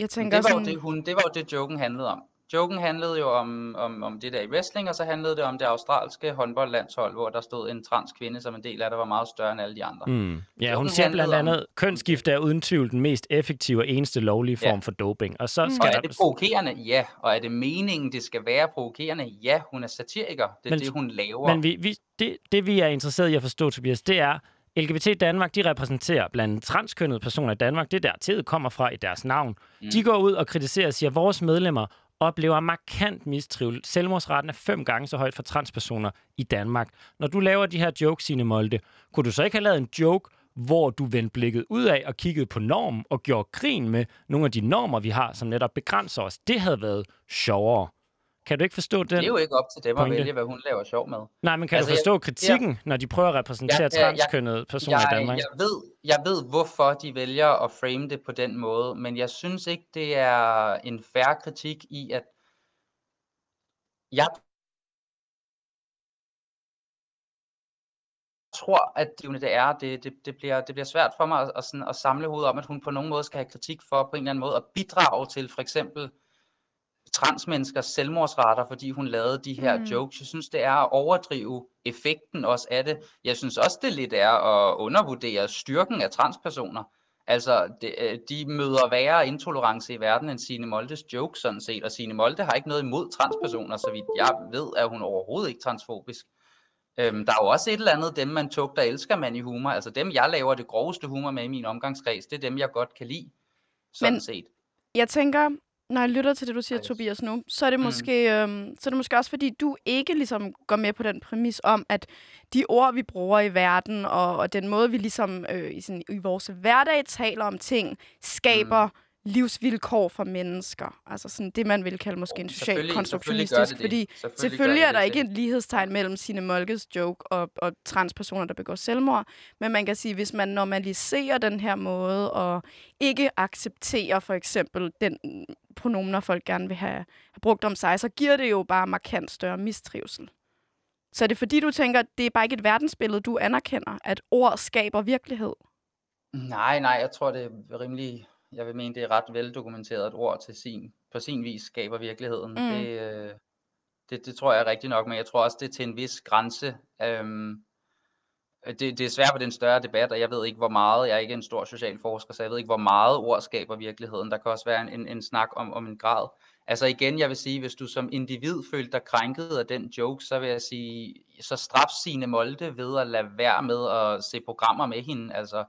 jeg tænker det, var sådan... jo det, hun, det var jo det, joken handlede om. Joken handlede jo om, om, om det der i wrestling, og så handlede det om det australske håndboldlandshold, hvor der stod en trans kvinde som en del af, der var meget større end alle de andre. Mm. Ja, Så hun siger blandt om- andet, kønsskifte er uden tvivl den mest effektive og eneste lovlige Ja. form for doping. Og så Mm. skal Og der... er det provokerende? Ja. Og er det meningen, det skal være provokerende? Ja, hun er satiriker. Det er Men- det, hun laver. Men vi, vi, det, det, vi er interesseret i at forstå, Tobias, det er, LGBT Danmark, de repræsenterer blandt andet transkønnede personer i Danmark. Det er der tid kommer fra i deres navn. Mm. De går ud og kritiserer og siger, at vores medlemmer oplever markant mistrivsel. Selvmordsraten er fem gange så højt for transpersoner i Danmark. Når du laver de her jokes, Signe Molde, kunne du så ikke have lavet en joke, hvor du vendte blikket ud af og kiggede på normen og gjorde grin med nogle af de normer, vi har, som netop begrænser os? Det havde været sjovere. Kan du ikke forstå den? det er jo ikke op til dem pointe. at vælge, hvad hun laver sjov med. Nej, men kan Altså, du jeg- forstå kritikken, når de prøver at repræsentere jeg- transkønnede personer i Jeg, Danmark? jeg, ved, jeg ved, hvorfor de vælger at frame det på den måde, men jeg synes ikke, det er en færre kritik i, at jeg tror, at det, det er, det, det, det, bliver, det bliver svært for mig at, at, sådan, at samle hovedet om, at hun på nogen måde skal have kritik for på en eller anden måde at bidrage til for eksempel transmenneskers selvmordsrater, fordi hun lavede de her Mm. jokes. Jeg synes, det er at overdrive effekten også af det. Jeg synes også, det lidt er at undervurdere styrken af transpersoner. Altså, det, øh, de møder værre intolerance i verden end Signe Moldes jokes, sådan set. Og Signe Molde har ikke noget imod transpersoner, så vidt jeg ved, er hun overhovedet ikke transfobisk. Øhm, der er jo også et eller andet, dem man tugter elsker man i humor. Altså dem, jeg laver det groveste humor med i min omgangskreds, det er dem, jeg godt kan lide. Sådan Men... set. Jeg tænker, når jeg lytter til det, du siger, Yes. Tobias, nu, så er, det Mm. måske, øhm, så er det måske også, fordi du ikke ligesom går med på den præmis om, at de ord, vi bruger i verden, og, og den måde, vi ligesom øh, i, sådan, i vores hverdag taler om ting, skaber mm. Livsvilkår for mennesker. Altså sådan det, man vil kalde måske en social selvfølgelig konstruktionistisk. det. Fordi Selvfølgelig selvfølgelig er der det. ikke et lighedstegn mellem sine Molkes joke og, og transpersoner, der begår selvmord. Men man kan sige, hvis man normaliserer den her måde, og ikke accepterer for eksempel den pronomener, folk gerne vil have, have brugt om sig, så giver det jo bare markant større mistrivsel. Så er det fordi, du tænker, at det er bare ikke et verdensbillede, du anerkender, at ord skaber virkelighed? Nej, nej, jeg tror, det er rimelig... Jeg vil mene, det er ret veldokumenteret, at ord til sin, på sin vis skaber virkeligheden. Mm. Det, øh, det, det tror jeg er rigtigt nok, men jeg tror også, det er til en vis grænse. Øhm, det, det er svært på den større debat, og jeg ved ikke, hvor meget, jeg er ikke en stor social forsker, så jeg ved ikke, hvor meget ord skaber virkeligheden. Der kan også være en, en, en snak om, om en grad. Altså igen, jeg vil sige, hvis du som individ følte dig krænket af den joke, så vil jeg sige, så straf sine Molde ved at lade være med at se programmer med hende. Altså,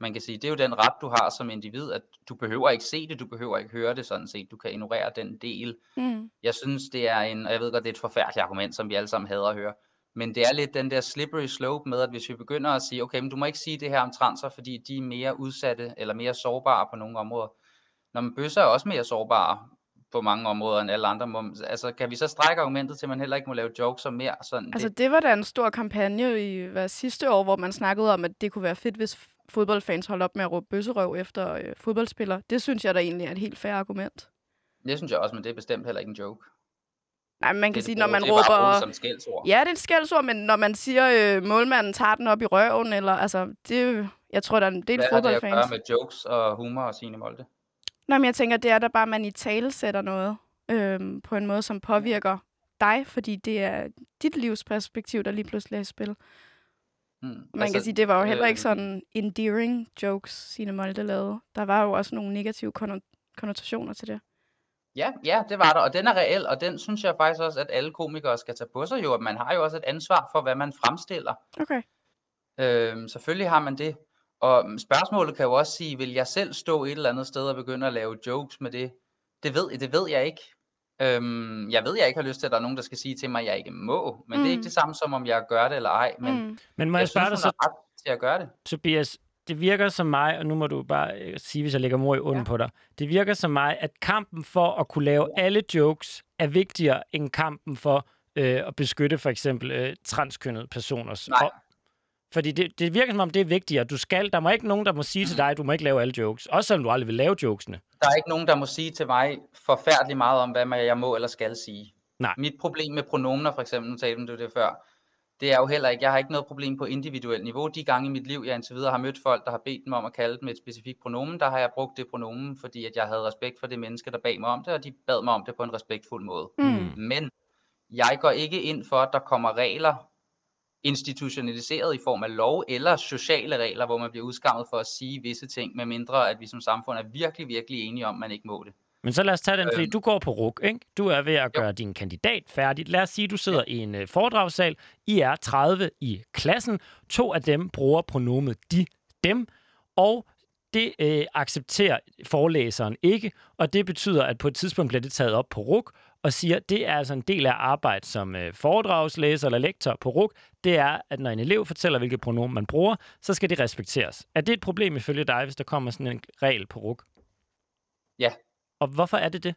man kan sige, det er jo den ret, du har som individ, at du behøver ikke se det, du behøver ikke høre det sådan set, du kan ignorere den del. Mm. Jeg synes, det er en, og jeg ved godt, det er et forfærdeligt argument, som vi alle sammen hader at høre, men det er lidt den der slippery slope med, at hvis vi begynder at sige, okay, men du må ikke sige det her om transer, fordi de er mere udsatte eller mere sårbare på nogle områder. Når man bøsser er også mere sårbare på mange områder end alle andre. Må, altså, kan vi så strække argumentet til, at man heller ikke må lave jokes om mere? Sådan, Altså, det, det var da en stor kampagne i hvad, sidste år, hvor man snakkede om, at det kunne være fedt, hvis fodboldfans holdt op med at råbe bøsserøv efter øh, fodboldspillere. Det synes jeg da egentlig er et helt fair argument. det synes jeg også, men det er bestemt heller ikke en joke. Nej, man kan det, sige, det når man det er råber... som skældsord. Ja, det er et skældsord, men når man siger, øh, målmanden tager den op i røven, eller altså, det, jeg tror, der er en del Hvad har det at fodboldfans. gøre med jokes og humor og sine Molde? Nå, men jeg tænker, det er da bare, at man i tale sætter noget øhm, på en måde, som påvirker dig, fordi det er dit livsperspektiv, der lige pludselig er i spil. Mm. Man altså, kan sige, det var jo heller ikke sådan endearing jokes, Signe Molde lavede. Der var jo også nogle negative konnotationer til det. Ja, ja, det var der, og den er reel, og den synes jeg faktisk også, at alle komikere skal tage på sig jo, at man har jo også et ansvar for, hvad man fremstiller. Okay. Øhm, selvfølgelig har man det. Og spørgsmålet kan jo også sige, vil jeg selv stå et eller andet sted og begynde at lave jokes med det? Det ved, det ved jeg ikke. Øhm, jeg ved, jeg ikke har lyst til, at der er nogen, der skal sige til mig, at jeg ikke må. Men mm. det er ikke mm. det samme som, om jeg gør det eller ej. Men, mm. men må jeg, jeg spørge dig så... ret til at gøre det. Tobias, det virker som mig, og nu må du bare øh, sige, hvis jeg lægger mor i unden ja. på dig. Det virker som mig, at kampen for at kunne lave alle jokes er vigtigere end kampen for øh, at beskytte for eksempel øh, transkønnede personers Nej. Fordi det, det virker som om, det er vigtigere. Du skal, der må ikke nogen, der må sige til dig, at du må ikke lave alle jokes. Også selvom du aldrig vil lave jokesene. Der er ikke nogen, der må sige til mig forfærdeligt meget om, hvad jeg må eller skal sige. Nej. Mit problem med pronomener, for eksempel, nu talte du det før, det er jo heller ikke, jeg har ikke noget problem på individuelt niveau. De gange i mit liv, jeg indtil videre har mødt folk, der har bedt mig om at kalde dem et specifikt pronomen, der har jeg brugt det pronomen, fordi at jeg havde respekt for det menneske, der bad mig om det, og de bad mig om det på en respektfuld måde. Mm. Men jeg går ikke ind for, at der kommer regler institutionaliseret i form af lov eller sociale regler, hvor man bliver udskammet for at sige visse ting, med mindre at vi som samfund er virkelig, virkelig enige om, at man ikke må det. Men så lad os tage den, fordi øhm, du går på RUK, ikke? Du er ved at gøre jo. din kandidat færdig. Lad os sige, at du sidder ja. i en uh, foredragssal. I er 30 i klassen. To af dem bruger pronomet de, dem. Og det øh, accepterer forelæseren ikke, og det betyder, at på et tidspunkt bliver det taget op på RUK, og siger, at det er altså en del af arbejdet som øh, foredragslæser eller lektor på RUK, det er, at når en elev fortæller, hvilket pronomen man bruger, så skal det respekteres. Er det et problem ifølge dig, hvis der kommer sådan en regel på RUK? Ja. Og hvorfor er det det?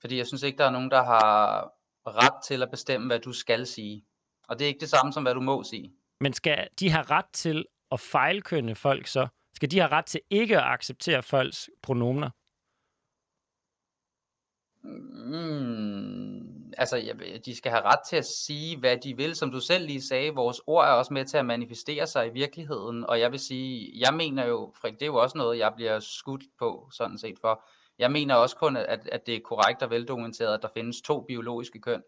Fordi jeg synes ikke, der er nogen, der har ret til at bestemme, hvad du skal sige. Og det er ikke det samme som, hvad du må sige. Men skal de have ret til at fejlkønne folk så? Skal de have ret til ikke at acceptere folks pronomener? Mm, altså, de skal have ret til at sige, hvad de vil. Som du selv lige sagde, vores ord er også med til at manifestere sig i virkeligheden. Og jeg vil sige, jeg mener jo, Frik, det er jo også noget, jeg bliver skudt på, sådan set for. Jeg mener også kun, at, at det er korrekt og veldokumenteret, at der findes to biologiske køn.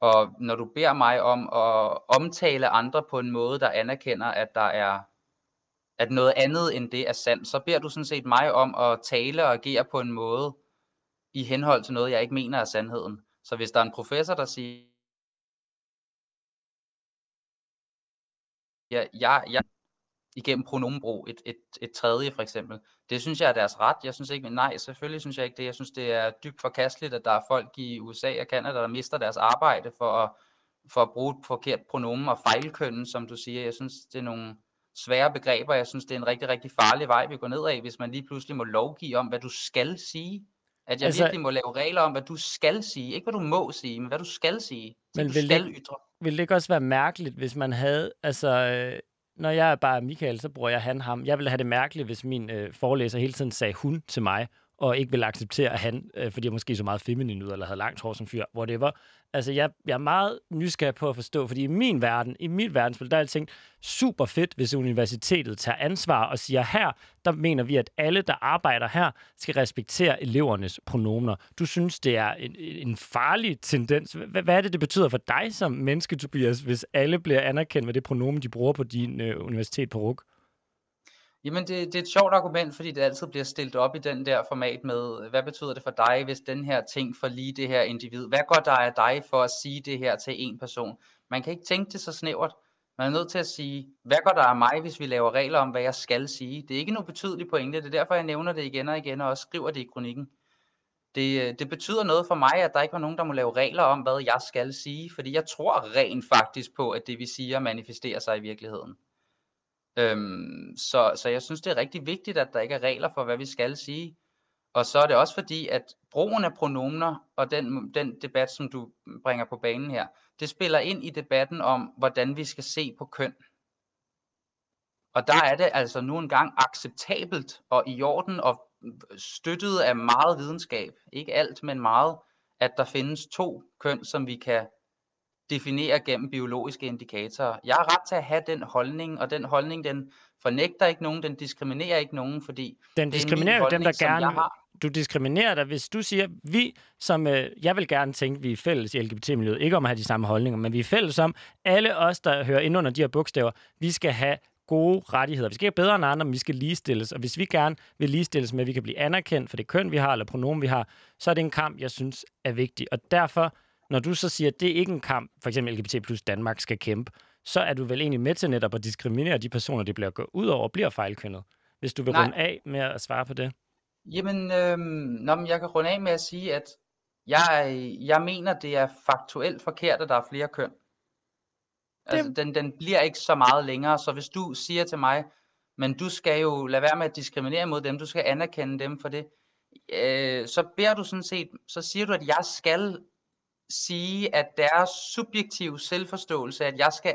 Og når du beder mig om at omtale andre på en måde, der anerkender, at der er at noget andet end det er sandt, så beder du sådan set mig om at tale og agere på en måde, i henhold til noget, jeg ikke mener er sandheden. Så hvis der er en professor, der siger, ja, jeg, jeg igennem pronomenbrug, et, et, et tredje for eksempel. Det synes jeg er deres ret. Jeg synes ikke, nej, selvfølgelig synes jeg ikke det. Jeg synes, det er dybt forkasteligt, at der er folk i USA og Canada, der mister deres arbejde for at, for at bruge et forkert pronomen og fejlkønnen, som du siger. Jeg synes, det er nogle svære begreber. Jeg synes, det er en rigtig, rigtig farlig vej, vi går ned af, hvis man lige pludselig må lovgive om, hvad du skal sige. At jeg altså, virkelig må lave regler om, hvad du skal sige. Ikke hvad du må sige, men hvad du skal sige. Men vil, skal det, ytre. vil det ikke også være mærkeligt, hvis man havde... Altså, øh, når jeg er bare Michael, så bruger jeg han, ham. Jeg ville have det mærkeligt, hvis min øh, forelæser hele tiden sagde hun til mig, og ikke vil acceptere han, øh, fordi jeg måske så meget feminin ud, eller havde langt hår som fyr, whatever. Altså, jeg, jeg er meget nysgerrig på at forstå, fordi i min verden, i mit verdensbillede, der er jeg tænkt, super fedt, hvis universitetet tager ansvar og siger, her, der mener vi, at alle, der arbejder her, skal respektere elevernes pronomener. Du synes, det er en, en farlig tendens. Hvad, hvad er det, det betyder for dig som menneske, Tobias, hvis alle bliver anerkendt med det pronomen, de bruger på din øh, universitet på RUK? Jamen det, det er et sjovt argument, fordi det altid bliver stillet op i den der format med, hvad betyder det for dig, hvis den her ting for lige det her individ? Hvad går der af dig for at sige det her til en person? Man kan ikke tænke det så snævert. Man er nødt til at sige, hvad går der af mig, hvis vi laver regler om, hvad jeg skal sige? Det er ikke noget betydeligt pointe, det er derfor, jeg nævner det igen og igen, og også skriver det i kronikken. Det, øh, det betyder noget for mig, at der ikke var nogen, der må lave regler om, hvad jeg skal sige, fordi jeg tror rent faktisk på, at det vi siger manifesterer sig i virkeligheden. Øhm, så, så jeg synes, det er rigtig vigtigt, at der ikke er regler for, hvad vi skal sige. Og så er det også fordi, at brugen af pronomener og den, den debat, som du bringer på banen her, det spiller ind i debatten om, hvordan vi skal se på køn. Og der er det altså nu engang acceptabelt og i orden og støttet af meget videnskab, ikke alt, men meget, at der findes to køn, som vi kan definere gennem biologiske indikatorer. Jeg har ret til at have den holdning, og den holdning, den fornægter ikke nogen, den diskriminerer ikke nogen, fordi den diskriminerer jo dem, der gerne, du diskriminerer dig, hvis du siger, vi som, øh, jeg vil gerne tænke, vi er fælles i LGBT-miljøet, ikke om at have de samme holdninger, men vi er fælles om, alle os, der hører ind under de her bogstaver, vi skal have gode rettigheder. Vi skal ikke bedre end andre, men vi skal ligestilles. Og hvis vi gerne vil ligestilles med, at vi kan blive anerkendt for det køn, vi har, eller pronomen, vi har, så er det en kamp, jeg synes er vigtig. Og derfor, når du så siger, at det er ikke en kamp, for eksempel LGBT plus Danmark skal kæmpe, så er du vel egentlig med til netop at diskriminere de personer, det bliver gået ud over og bliver fejlkønnet. Hvis du vil Nej. runde af med at svare på det. Jamen, øhm, nå, men jeg kan runde af med at sige, at jeg, jeg mener, det er faktuelt forkert, at der er flere køn. Altså, den, den bliver ikke så meget længere, så hvis du siger til mig, men du skal jo lade være med at diskriminere mod dem, du skal anerkende dem for det, øh, så beder du sådan set, så siger du, at jeg skal sige, at deres subjektive selvforståelse, at jeg skal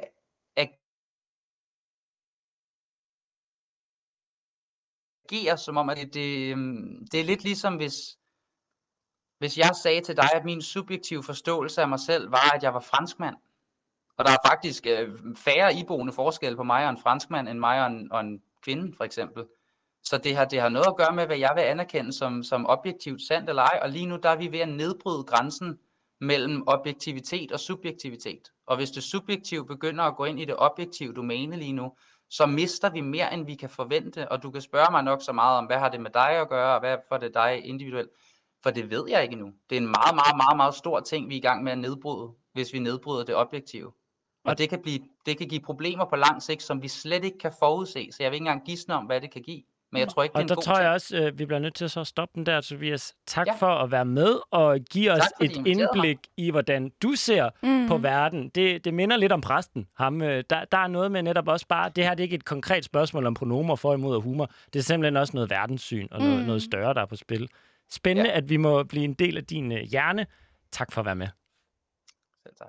agere som om, at det, det, øhm, det er lidt ligesom hvis, hvis jeg sagde til dig, at min subjektive forståelse af mig selv var, at jeg var franskmand. Og der er faktisk øh, færre iboende forskel på mig og en franskmand, end mig og en, og en kvinde, for eksempel. Så det har, det har noget at gøre med, hvad jeg vil anerkende som, som objektivt sandt eller ej. Og lige nu der er vi ved at nedbryde grænsen mellem objektivitet og subjektivitet. Og hvis det subjektive begynder at gå ind i det objektive domæne lige nu, så mister vi mere, end vi kan forvente. Og du kan spørge mig nok så meget om, hvad har det med dig at gøre, og hvad får det dig individuelt? For det ved jeg ikke nu. Det er en meget, meget, meget, meget stor ting, vi er i gang med at nedbryde, hvis vi nedbryder det objektive. Og det kan, blive, det kan give problemer på lang sigt, som vi slet ikke kan forudse. Så jeg vil ikke engang gisne om, hvad det kan give. Men jeg tror ikke, det er Og en der god tror ting. jeg også, øh, vi bliver nødt til så at stoppe den der, Tobias. Tak Ja. for at være med og give os Tak, et inviterede mig. indblik i, hvordan du ser Mm. på verden. Det, det minder lidt om præsten. Ham, øh, der, der er noget med netop også bare, det her det er ikke et konkret spørgsmål om pronomer for imod og humor. Det er simpelthen også noget verdenssyn og noget, Mm. noget større, der er på spil. Spændende, Ja. at vi må blive en del af din øh, hjerne. Tak for at være med. Selv tak.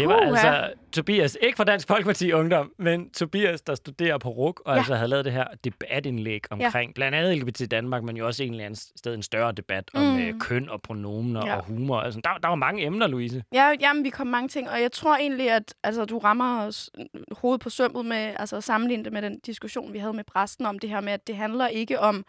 Det var Puha. altså Tobias, ikke fra Dansk Folkeparti Ungdom, men Tobias, der studerer på RUK, og Ja. altså havde lavet det her debatindlæg omkring ja. blandt andet LGBT Danmark, men jo også en eller anden sted en større debat om Mm. øh, køn og pronomener Ja. og humor. Altså, der, der var mange emner, Louise. Ja, jamen, vi kom mange ting, og jeg tror egentlig, at altså, du rammer os hovedet på sømmet med altså, at sammenligne det med den diskussion, vi havde med præsten om det her med, at det handler ikke om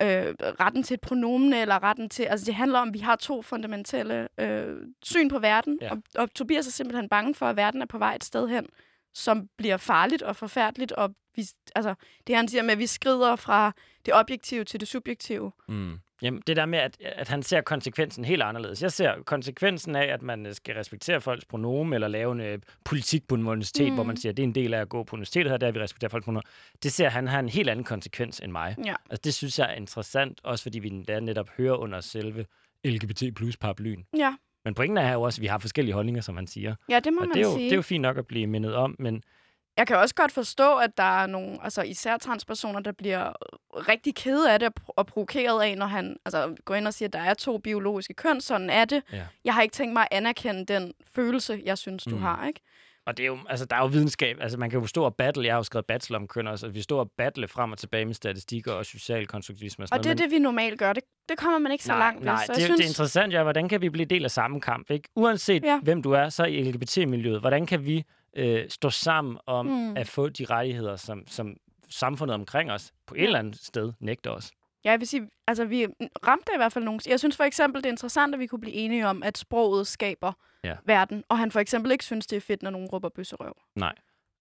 øh, retten til et pronomen eller retten til... Altså, det handler om, at vi har to fundamentale øh, syn på verden, Ja. og, og Tobias er simpelthen bange for, at verden er på vej et sted hen, som bliver farligt og forfærdeligt, og vi, altså, det han siger med, at vi skrider fra det objektive til det subjektive. Mm. Jamen, det der med, at, at han ser konsekvensen helt anderledes. Jeg ser konsekvensen af, at man øh, skal respektere folks pronomen, eller lave en øh, politik på en universitet, mm. hvor Mm. man siger, at det er en del af at gå på universitetet her, der vi respekterer folks pronomen. Det ser han har en helt anden konsekvens end mig. Ja. Altså, det synes jeg er interessant, også fordi vi endda netop hører under selve LGBT plus paraplyen. Ja, Men pointen er jo også, at vi har forskellige holdninger, som han siger. ja det må Og man det er, jo, sige. det er jo fint nok at blive mindet om, men Jeg kan også godt forstå, at der er nogle, altså især transpersoner, der bliver rigtig kede af det og pro- og provokeret af, når han altså, går ind og siger, at der er to biologiske køn, sådan er det. Ja. Jeg har ikke tænkt mig at anerkende den følelse, jeg synes, du Mm. har, ikke? Og det er jo, altså, der er jo videnskab. Altså, man kan jo stå og battle. Jeg har jo skrevet bachelor om køn også. Altså, vi står og battle frem og tilbage med statistikker og social konstruktivisme og sådan Og det er noget. det, vi normalt gør. Det, det kommer man ikke så nej, langt ved. nej, Så det, jeg synes, det er interessant, ja. Hvordan kan vi blive del af samme kamp? Ikke? Uanset Ja. hvem du er, så i LGBT-miljøet, hvordan kan vi øh, stå sammen om Mm. at få de rettigheder, som, som samfundet omkring os på et eller andet sted nægter os? Ja, jeg vil sige, altså vi ramte i hvert fald nogle... Jeg synes for eksempel, det er interessant, at vi kunne blive enige om, at sproget skaber Ja. verden. Og han for eksempel ikke synes, det er fedt, når nogen råber bøsserøv. Nej.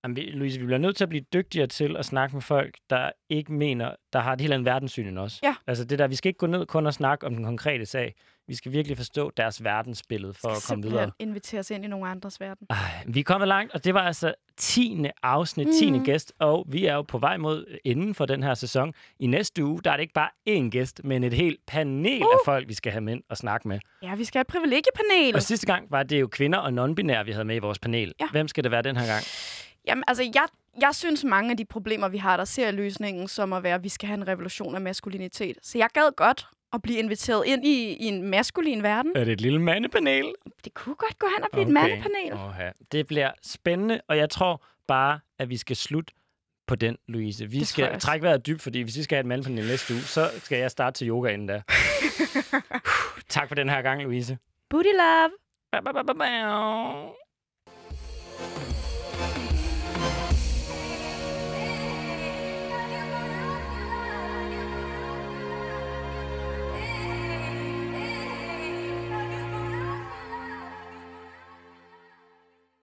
Jamen, vi, Louise, vi bliver nødt til at blive dygtigere til at snakke med folk, der ikke mener, der har et helt andet verdenssyn end os. Ja. Altså det der, vi skal ikke gå ned kun og snakke om den konkrete sag. Vi skal virkelig forstå deres verdensbillede for at komme videre. invitere os ind i nogle andres verden. Ej, vi er kommet langt, og det var altså 10. afsnit, 10. Mhm. gæst, og vi er jo på vej mod enden for den her sæson. I næste uge, der er det ikke bare én gæst, men et helt panel uh. af folk, vi skal have med og snakke med. Ja, vi skal have et privilegiepanel. Og sidste gang var det jo kvinder og non-binære, vi havde med i vores panel. Ja. Hvem skal det være den her gang? Jamen, altså, jeg, jeg synes, mange af de problemer, vi har, der ser løsningen som at være, at vi skal have en revolution af maskulinitet. Så jeg gad godt at blive inviteret ind i, i en maskulin verden. Er det et lille mandepanel? Det kunne godt gå hen og blive okay. et mandepanel. Oha. Det bliver spændende, og jeg tror bare, at vi skal slutte på den, Louise. Vi Det skal trække vejret dybt, fordi hvis vi skal have et mandpanel næste uge, så skal jeg starte til yoga inden da. tak for den her gang, Louise. Booty love! Ba, ba, ba, ba, ba.